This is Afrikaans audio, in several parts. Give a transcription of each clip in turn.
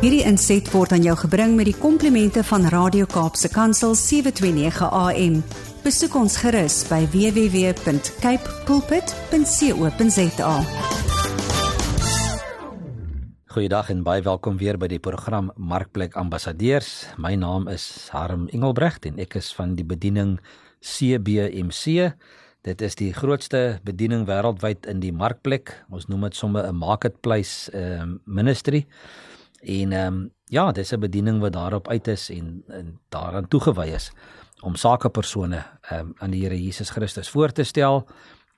Hierdie inset word aan jou gebring met die komplimente van Radio Kaapse Kansel 729 AM. Besoek ons gerus by www.cape pulpit.co.za. Goeiedag en baie welkom weer by die program Markplek Ambassadeurs. My naam is Harm Engelbrecht en ek is van die bediening CBMC. Dit is die grootste bediening wêreldwyd in die markplek. Ons noem dit sommer 'n marketplace uh, ministry. En ehm um, ja, dis 'n bediening wat daarop uit is en, en daaraan toegewy is om sakepersone ehm um, aan die Here Jesus Christus voor te stel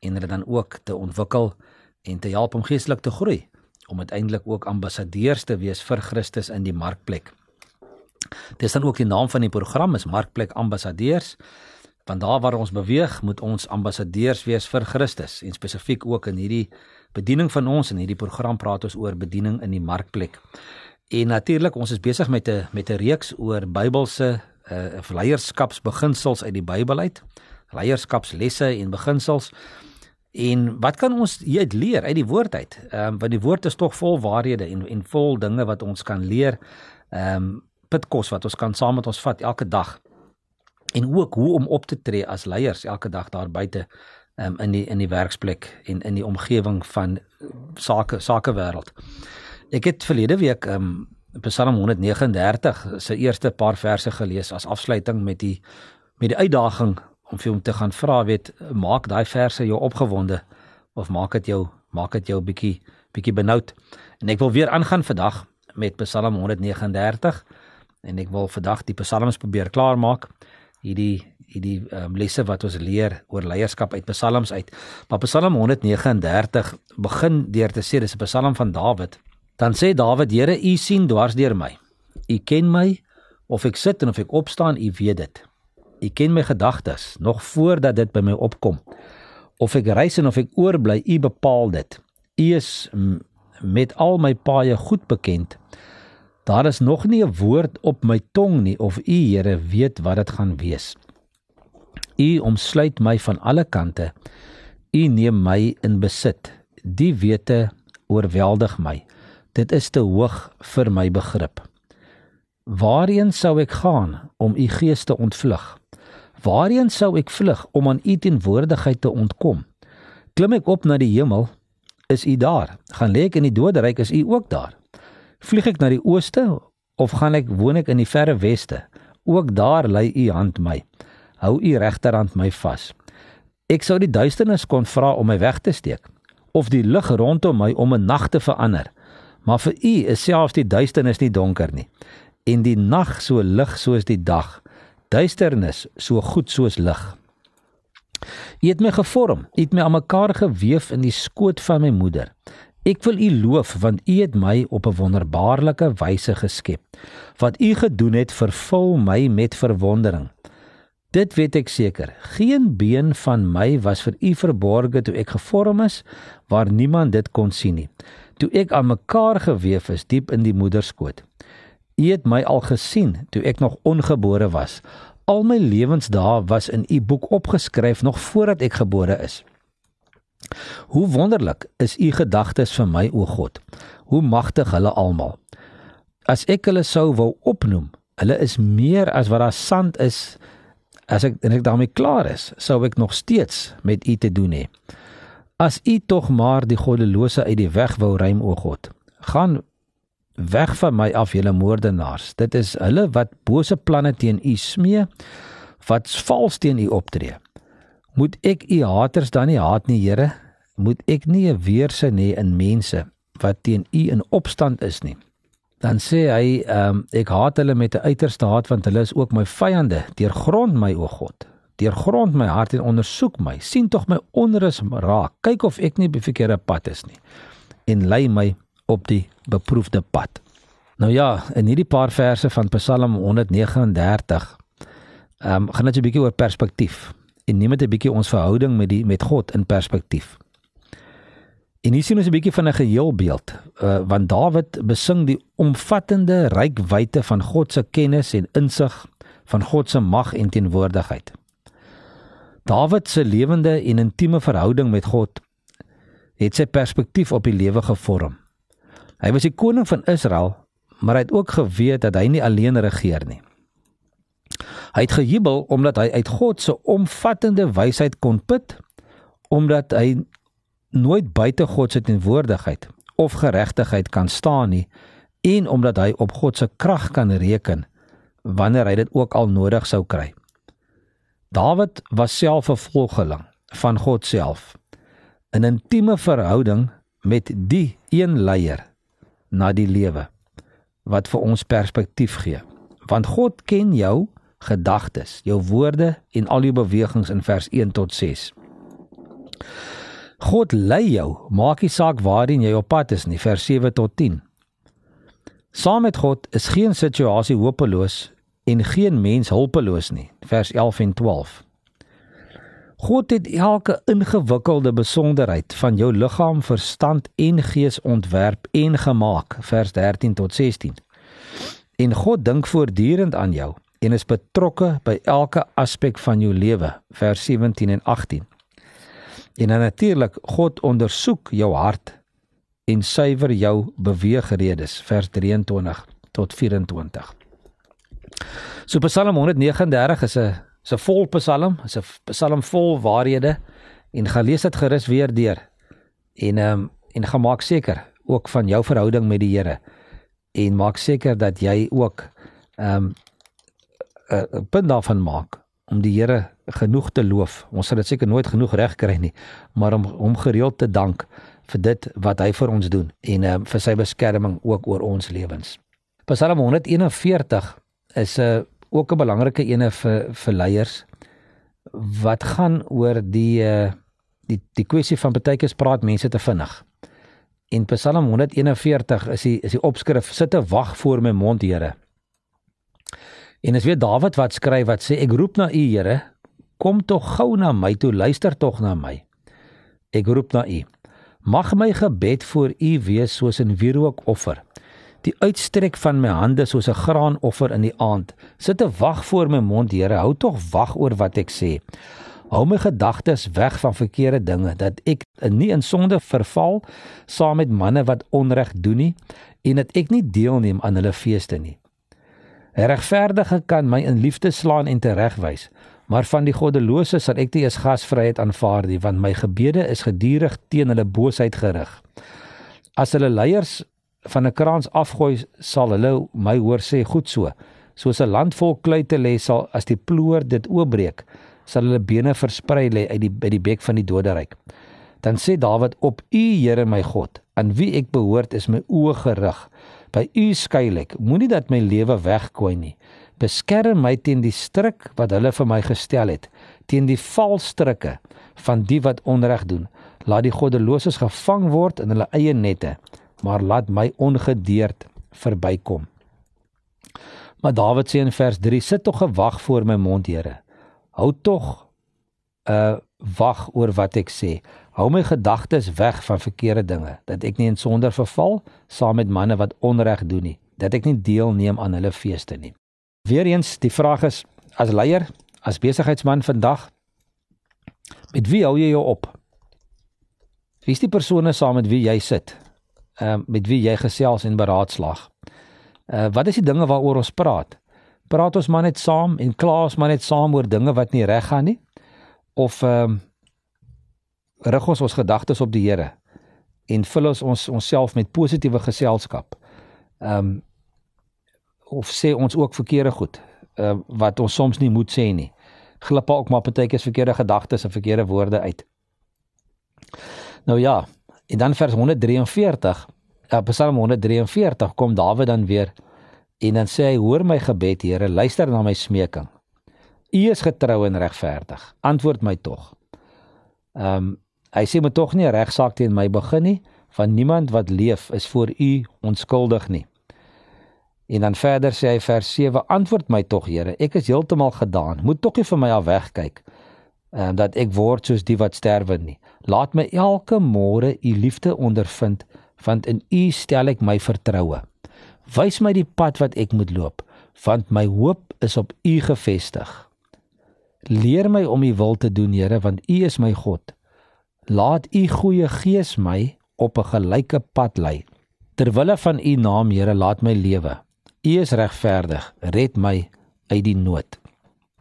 en hulle dan ook te ontwikkel en te help om geestelik te groei om uiteindelik ook ambassadeurs te wees vir Christus in die markplek. Dis dan ook die naam van die program is Markplek Ambassadeurs. Want daar waar ons beweeg, moet ons ambassadeurs wees vir Christus en spesifiek ook in hierdie bediening van ons en hierdie program praat ons oor bediening in die markplek. En natuurlik, ons is besig met 'n met 'n reeks oor Bybelse uh leierskapsbeginsels uit die Bybel uit. Leierskapslesse en beginsels. En wat kan ons hieruit leer uit die woord uit? Ehm um, want die woord is tog vol waarhede en en vol dinge wat ons kan leer. Ehm um, pitkos wat ons kan saam met ons vat elke dag. En ook hoe om op te tree as leiers elke dag daar buite um, in die in die werksplek en in die omgewing van sake sakewêreld. Ek het verlede week um Psalm 139 se eerste paar verse gelees as afsluiting met die met die uitdaging om vir hom te gaan vra weet maak daai verse jou opgewonde of maak dit jou maak dit jou bietjie bietjie benoud. En ek wil weer aangaan vandag met Psalm 139 en ek wil vandag die psalms probeer klaarmaak hierdie hierdie um, lesse wat ons leer oor leierskap uit Psalms uit. Maar Psalm 139 begin deur te sê dis 'n Psalm van Dawid. Dan sê Dawid: "Here, U sien dwars deur my. U ken my of ek sit en of ek opstaan, U weet dit. U ken my gedagtes nog voordat dit by my opkom. Of ek reis en of ek oorbly, U bepaal dit. U is met al my paaie goed bekend." Daar is nog nie 'n woord op my tong nie of U Here weet wat dit gaan wees. U omsluit my van alle kante. U neem my in besit. Die wete oorweldig my. Dit is te hoog vir my begrip. Waarheen sou ek gaan om u gees te ontvlug? Waarheen sou ek vlug om aan u teenwoordigheid te ontkom? Klim ek op na die hemel, is u daar. Gaan lê ek in die doderyk, is u ook daar. Vlieg ek na die ooste of gaan ek woon ek in die verre weste? Ook daar lê u hand my hou u regterhand my vas. Ek sou die duisternis kon vra om my weg te steek of die lig rondom my om 'n nag te verander. Maar vir u is selfs die duisternis nie donker nie en die nag so lig soos die dag. Duisternis so goed soos lig. U het my gevorm, u het my aan mekaar gewewe in die skoot van my moeder. Ek wil u loof want u het my op 'n wonderbaarlike wyse geskep. Wat u gedoen het, vervul my met verwondering. Dit weet ek seker. Geen been van my was vir u verborge toe ek gevorm is waar niemand dit kon sien nie. Toe ek aan mekaar gewewe is diep in die moederskoot. U het my al gesien toe ek nog ongebore was. Al my lewensdae was in u boek opgeskryf nog voordat ek gebore is. Hoe wonderlik is u gedagtes vir my o God. Hoe magtig hulle almal. As ek hulle sou wou opnoem, hulle is meer as wat daar sand is as ek en ek daarmee klaar is, sou ek nog steeds met u te doen hê. As u tog maar die goddelose uit die weg wou ruim o God, gaan weg van my af julle moordenaars. Dit is hulle wat bose planne teen u smee, wat vals teen u optree. Moet ek u haters dan nie haat nie, Here? Moet ek nie 'n weerse hê in mense wat teen u in opstand is nie? dan sê hy um, ek haat hulle met 'n uiterste haat want hulle is ook my vyande deurgrond my o God deurgrond my hart en ondersoek my. Sien tog my onrus raak. Kyk of ek nie op die verkeerde pad is nie. En lei my op die beproefde pad. Nou ja in hierdie paar verse van Psalm 139 ehm um, gaan dit 'n bietjie oor perspektief. En neem dit 'n bietjie ons verhouding met die met God in perspektief. En hier sien ons 'n bietjie van 'n geheelbeeld, uh, want Dawid besing die omvattende rykwyte van God se kennis en insig, van God se mag en teenwoordigheid. Dawid se lewende en intieme verhouding met God het sy perspektief op die lewe gevorm. Hy was die koning van Israel, maar hy het ook geweet dat hy nie alleen regeer nie. Hy het gejubel omdat hy uit God se omvattende wysheid kon put omdat hy nooit buite God se teenwoordigheid of geregtigheid kan staan nie en omdat hy op God se krag kan reken wanneer hy dit ook al nodig sou kry. Dawid was self 'n volgeling van God self. 'n Intieme verhouding met die een leier na die lewe wat vir ons perspektief gee. Want God ken jou gedagtes, jou woorde en al jou bewegings in vers 1 tot 6. God lei jou, maak nie saak waarheen jy op pad is nie, vers 7 tot 10. Saam met God is geen situasie hopeloos en geen mens hulpeloos nie, vers 11 en 12. God het elke ingewikkelde besonderheid van jou liggaam, verstand en gees ontwerp en gemaak, vers 13 tot 16. En God dink voortdurend aan jou en is betrokke by elke aspek van jou lewe vers 17 en 18. En natuurlik God ondersoek jou hart en suiwer jou beweegredes vers 23 tot 24. So Psalm 139 is 'n is 'n vol Psalm, is 'n Psalm vol waarhede en gaan lees dit gerus weer deur. En ehm um, en gaan maak seker ook van jou verhouding met die Here en maak seker dat jy ook ehm um, 'n punt daarvan maak om die Here genoeg te loof. Ons sal dit seker nooit genoeg reg kry nie, maar om hom gereeld te dank vir dit wat hy vir ons doen en um, vir sy beskerming ook oor ons lewens. Psalm 141 is 'n uh, ook 'n belangrike ene vir vir leiers wat gaan oor die uh, die die kwessie van baie keer praat mense te vinnig. En Psalm 141 is die is die opskrif sitte wag voor my mond Here. En as weer Dawid wat skryf wat sê ek roep na U Here, kom tog gou na my toe, luister tog na my. Ek roep na U. Mag my gebed voor U wees soos 'n wierookoffer. Die uitstrek van my hande soos 'n graanoffer in die aand. Sit te wag voor my mond, Here, hou tog wag oor wat ek sê. Hou my gedagtes weg van verkeerde dinge dat ek nie in sonde verval saam met manne wat onreg doen nie en dat ek nie deelneem aan hulle feeste nie. 'n Regverdige kan my in liefde slaan en teregwys, maar van die goddelose sal ek nie eens gasvryheid aanvaar nie, want my gebede is gedurig teen hulle boosheid gerig. As hulle leiers van 'n kraans afgooi, sal hulle my hoor sê goed so. Soos 'n land vol kluite lê sal as die ploer dit oopbreek, sal hulle bene versprei lê uit die by die bek van die doderyk. Dan sê Dawid op U Here my God, aan wie ek behoort is my oë gerig. By U skuil ek. Moenie dat my lewe weggooi nie. Beskerm my teen die stryk wat hulle vir my gestel het, teen die valstrikke van die wat onreg doen. Laat die goddeloses gevang word in hulle eie nette, maar laat my ongedeerd verbykom. Maar Dawid sê in vers 3: Sit tog gewag voor my mond, Here. Hou tog 'n uh, wag oor wat ek sê. Hou my gedagtes weg van verkeerde dinge, dat ek nie in sonde verval saam met manne wat onreg doen nie, dat ek nie deelneem aan hulle feeste nie. Weereens, die vraag is as leier, as besigheidsman vandag, met wie hou jy jou op? Wie is die persone saam met wie jy sit? Ehm uh, met wie jy gesels en beraadslaag? Uh wat is die dinge waaroor ons praat? Praat ons maar net saam en kla ons maar net saam oor dinge wat nie reg gaan nie? Of ehm uh, rig ons ons gedagtes op die Here en vul ons ons onsself met positiewe geselskap. Ehm um, of sê ons ook verkeerde goed uh, wat ons soms nie moet sê nie. Glip ook maar partykeer verkeerde gedagtes en verkeerde woorde uit. Nou ja, en dan vers 143, uh, Psalm 143 kom Dawid dan weer en dan sê hy hoor my gebed Here, luister na my smeking. U is getrou en regverdig. Antwoord my tog. Ehm um, Hy sê moet tog nie 'n regsaak teen my begin nie, want niemand wat leef is voor u onskuldig nie. En dan verder sê hy vers 7: Antwoord my tog, Here, ek is heeltemal gedaan. Moet tog nie vir my af wegkyk uh, dat ek word soos die wat sterwe nie. Laat my elke môre u liefde ondervind, want in u stel ek my vertroue. Wys my die pad wat ek moet loop, want my hoop is op u gefestig. Leer my om u wil te doen, Here, want u is my God. Laat u goeie gees my op 'n gelyke pad lei. Terwille van u naam, Here, laat my lewe. U is regverdig, red my uit die nood.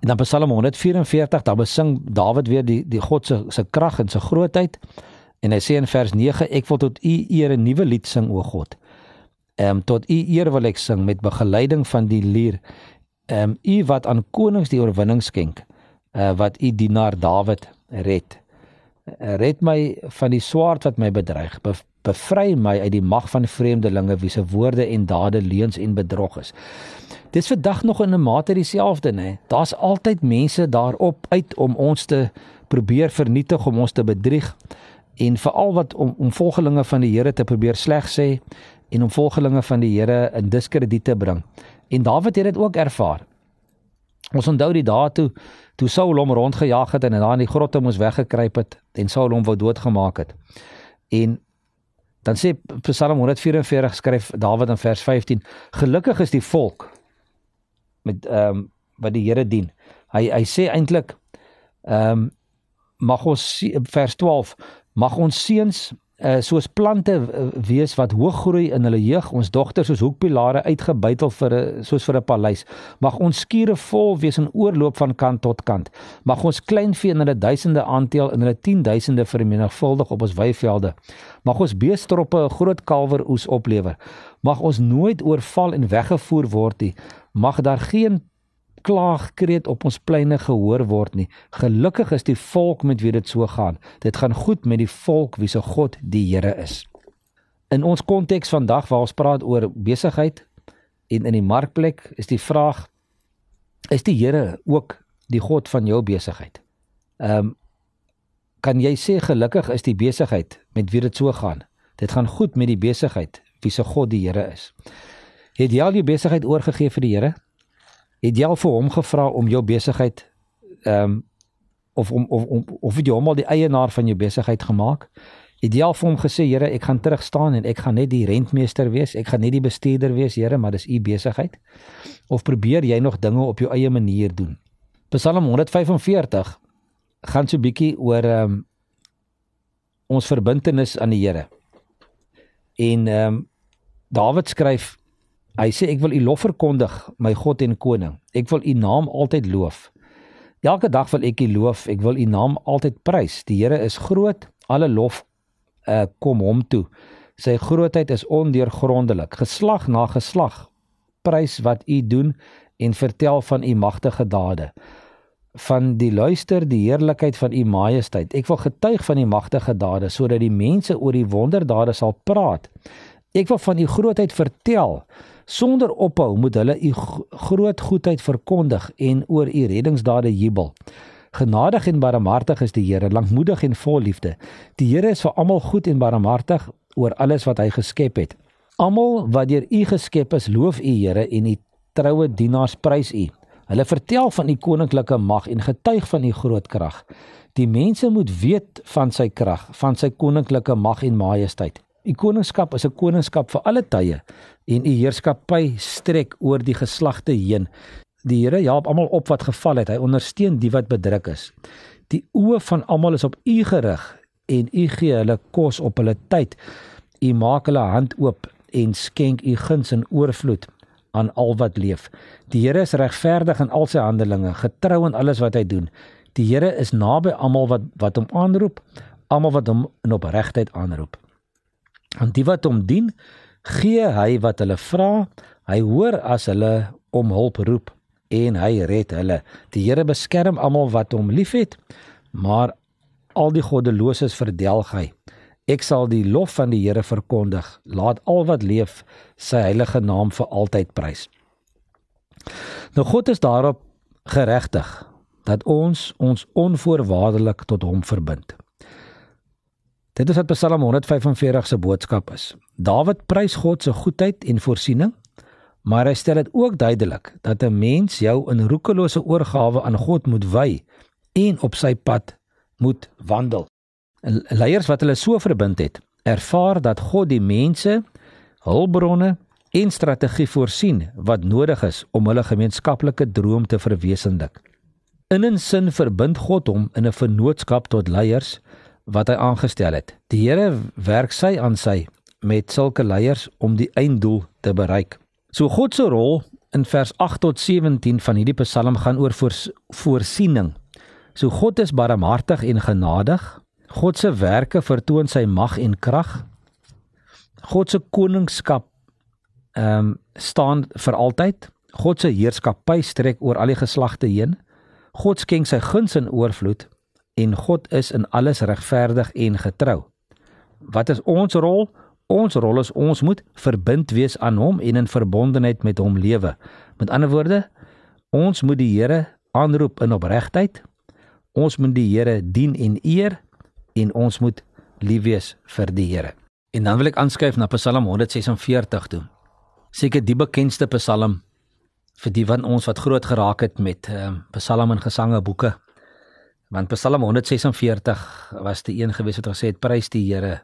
En dan Psalm 144, daar besing Dawid weer die die God se se krag en sy grootheid. En hy sê in vers 9, ek wil tot u eer 'n nuwe lied sing o God. Ehm um, tot u eer wil ek sing met begeleiding van die lier. Ehm um, u wat aan konings die oorwinning skenk, uh, wat u dienaar Dawid red. Uh, red my van die swaard wat my bedreig. Be bevry my uit die mag van vreemdelinge wie se woorde en dade leuns en bedrog is. Dis vandag nog in 'n mate dieselfde, nê. Daar's altyd mense daarop uit om ons te probeer vernietig, om ons te bedrieg en veral wat om om volgelinge van die Here te probeer sleg sê en om volgelinge van die Here in diskrediet te bring. En Dawid het dit ook ervaar. Ons onthou die dae toe toe Saul hom rondgejaag het en daar in die grotte moes weggekruip het en Saul hom wou doodgemaak het. En dan sê Psalm 144 skryf Dawid in vers 15: Gelukkig is die volk met ehm um, wat die Here dien. Hy hy sê eintlik ehm um, mag ons vers 12 mag ons seuns uh, soos plante wees wat hoog groei in hulle jeug ons dogters soos hoekpilare uitgebuitel vir 'n soos vir 'n paleis. Mag ons skure vol wees in oorloop van kant tot kant. Mag ons kleinvee in hulle duisende aanteel in hulle tienduisende vermenigvuldig op ons weivelde. Mag ons beestroppe 'n groot kalwer oes oplewer. Mag ons nooit oorval en weggevoer word nie mag daar geen klaagkreet op ons pleine gehoor word nie. Gelukkig is die volk met wie dit so gaan. Dit gaan goed met die volk wie se God die Here is. In ons konteks vandag waar ons praat oor besigheid en in die markplek is die vraag is die Here ook die God van jou besigheid? Ehm um, kan jy sê gelukkig is die besigheid met wie dit so gaan? Dit gaan goed met die besigheid wie se God die Here is. Het jy al jou besigheid oorgegee vir die Here? Het jy al vir hom gevra om jou besigheid ehm um, of om of om of het jy hom al die eienaar van jou besigheid gemaak? Het jy al vir hom gesê, Here, ek gaan terug staan en ek gaan net die rentmeester wees, ek gaan net die bestuurder wees, Here, maar dis u besigheid? Of probeer jy nog dinge op jou eie manier doen? Psalm 145 gaan so bietjie oor ehm um, ons verbintenis aan die Here. En ehm um, Dawid skryf Hy sê ek wil U lof verkondig, my God en koning. Ek wil U naam altyd loof. Elke dag wil ek U loof, ek wil U naam altyd prys. Die Here is groot, alle lof uh, kom hom toe. Sy grootheid is ondeurgrondelik. Geslag na geslag prys wat U doen en vertel van U magtige dade. Van die luister die heerlikheid van U majesteit. Ek wil getuig van U magtige dade sodat die mense oor die wonderdade sal praat. Ek wil van U grootheid vertel Sonder ophou moet hulle u groot goedheid verkondig en oor u reddingsdade jubel. Genadig en barmhartig is die Here, lankmoedig en vol liefde. Die Here is vir almal goed en barmhartig oor alles wat hy geskep het. Almal wat deur u geskep is, loof u Here en u troue dienaars prys u. Hulle vertel van u koninklike mag en getuig van u groot krag. Die mense moet weet van sy krag, van sy koninklike mag en majesteit. U koningskap is 'n koningskap vir alle tye en u heerskappy strek oor die geslagte heen. Die Here help almal op wat geval het. Hy ondersteun die wat bedruk is. Die oë van almal is op u gerig en u gee hulle kos op hulle tyd. U maak hulle hand oop en skenk u guns in oorvloed aan al wat leef. Die Here is regverdig in al sy handelinge, getrou in alles wat hy doen. Die Here is naby almal wat wat hom aanroep, almal wat hom in opregtheid aanroep. Want die wat hom dien, gee hy wat hulle vra. Hy hoor as hulle om hulp roep en hy red hulle. Die Here beskerm almal wat hom liefhet, maar al die goddeloses verdelg hy. Ek sal die lof van die Here verkondig. Laat al wat leef sy heilige naam vir altyd prys. Nou God is daarop geregtig dat ons ons onvoorwaardelik tot hom verbind. Dit is wat Psalm 145 se boodskap is. Dawid prys God se goedheid en voorsiening, maar hy stel dit ook duidelik dat 'n mens jou in roekelose oorgawe aan God moet wy en op sy pad moet wandel. Leiers wat hulle so verbind het, ervaar dat God die mense hulpbronne en strategie voorsien wat nodig is om hulle gemeenskaplike droom te verwesenlik. In 'n sin verbind God hom in 'n vennootskap tot leiers wat hy aangestel het. Die Here werk sy aan sy met sulke leiers om die einddoel te bereik. So God se rol in vers 8 tot 17 van hierdie Psalm gaan oor voors, voorsiening. So God is barmhartig en genadig. God se werke vertoon sy mag en krag. God se koningskap ehm um, staan vir altyd. God se heerskappy strek oor al die geslagte heen. God skenk sy guns in oorvloed en God is in alles regverdig en getrou. Wat is ons rol? Ons rol is ons moet verbind wees aan hom en in verbondenheid met hom lewe. Met ander woorde, ons moet die Here aanroep in opregtheid. Ons moet die Here dien en eer en ons moet lief wees vir die Here. En dan wil ek aanskuif na Psalm 146 toe. Seker die bekendste Psalm vir die van ons wat groot geraak het met ehm uh, Psalm en gesange boeke. Want Psalm 146 was die een gewees wat gesê het prys die Here.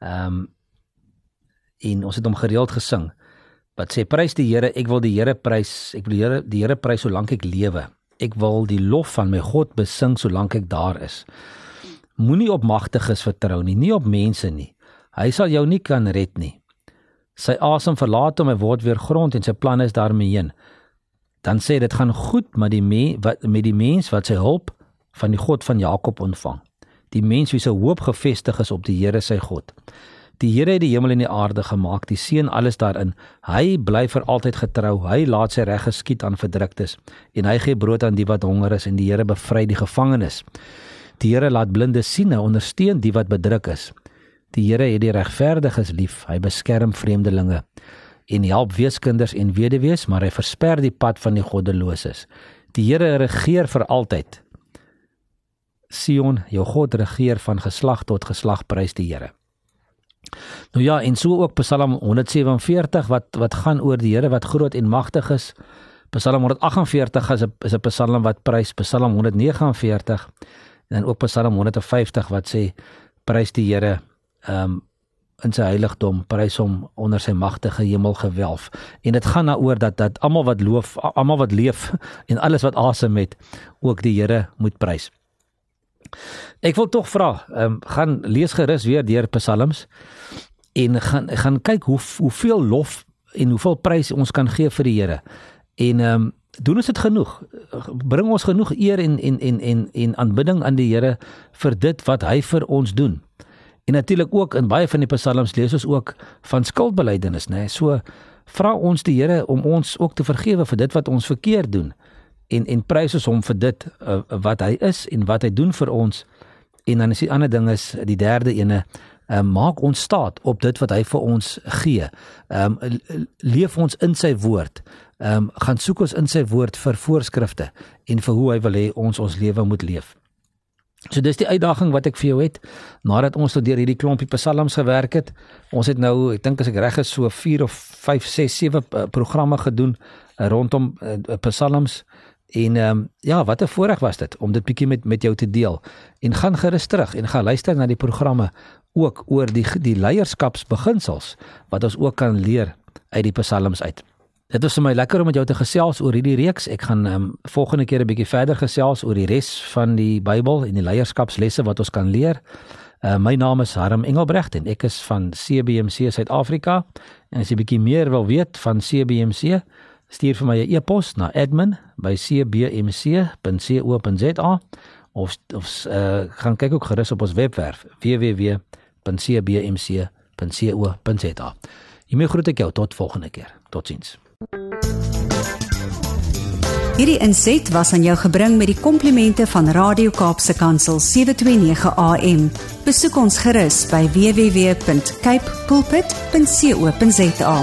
Ehm um, en ons het hom gereeld gesing. Wat sê prys die Here, ek wil die Here prys, ek wil die Here die Here prys solank ek lewe. Ek wil die lof van my God besing solank ek daar is. Moenie op magtiges vertrou nie, nie op mense nie. Hy sal jou nie kan red nie. Sy asem verlaat hom en word weer grond en sy planne is daarmee heen. Dan sê dit gaan goed met die me, wat met die mens wat sy hulp van die God van Jakob ontvang. Die mens wie se hoop gefestig is op die Here sy God. Die Here het die hemel en die aarde gemaak, die see en alles daarin. Hy bly vir altyd getrou. Hy laat sy reg geskied aan verdruktes en hy gee brood aan die wat honger is en die Here bevry die gevangenes. Die Here laat blindes sien en ondersteun die wat bedruk is. Die Here het die regverdiges lief. Hy beskerm vreemdelinge en help weeskinders en weduwees, maar hy versper die pad van die goddeloses. Die Here regeer vir altyd. Sion, jou God regeer van geslag tot geslag, prys die Here. Nou ja, en so ook Psalm 147 wat wat gaan oor die Here wat groot en magtig is. Psalm 148 is 'n is 'n Psalm wat prys Psalm 149 en dan ook Psalm 150 wat sê prys die Here um in sy heiligdom, prys hom onder sy magtige hemelgewelf. En dit gaan daaroor dat dat almal wat loof, almal wat leef en alles wat asem het, ook die Here moet prys. Ek wil tog vra, ehm um, gaan lees gerus weer deur Psalms en gaan gaan kyk hoe hoeveel lof en hoeveel prys ons kan gee vir die Here. En ehm um, doen ons dit genoeg? Bring ons genoeg eer en en en en en aanbidding aan die Here vir dit wat hy vir ons doen. En natuurlik ook in baie van die psalms lees ons ook van skuldbelydenis, né? Nee? So vra ons die Here om ons ook te vergewe vir dit wat ons verkeerd doen en en prys ons hom vir dit uh, wat hy is en wat hy doen vir ons. En dan is die ander ding is die derde ene uh, maak ons staat op dit wat hy vir ons gee. Ehm um, leef ons in sy woord. Ehm um, gaan soek ons in sy woord vir voorskrifte en vir hoe hy wil hê ons ons lewe moet leef. So dis die uitdaging wat ek vir jou het nadat ons tot deur hierdie klompie psalms gewerk het. Ons het nou, ek dink as ek reg is, so 4 of 5, 6, 7 programme gedoen uh, rondom uh, psalms. En ehm um, ja, wat 'n voorreg was dit om dit bietjie met met jou te deel. En gaan gerus terug en gaan luister na die programme ook oor die die leierskapsbeginsels wat ons ook kan leer uit die psalms uit. Dit is vir my lekker om met jou te gesels oor hierdie reeks. Ek gaan ehm um, volgende keer 'n bietjie verder gesels oor die res van die Bybel en die leierskapslesse wat ons kan leer. Uh, my naam is Harm Engelbrecht en ek is van CBMC Suid-Afrika. En as jy bietjie meer wil weet van CBMC, stuur vir my 'n e-pos na admin@cbmc.co.za of of uh, gaan kyk ook gerus op ons webwerf www.cbmc.co.za. Hiermee groet ek jou tot volgende keer. Totsiens. Hierdie inset was aan jou gebring met die komplimente van Radio Kaapse Kansel 729 AM. Besoek ons gerus by www.cape pulpit.co.za.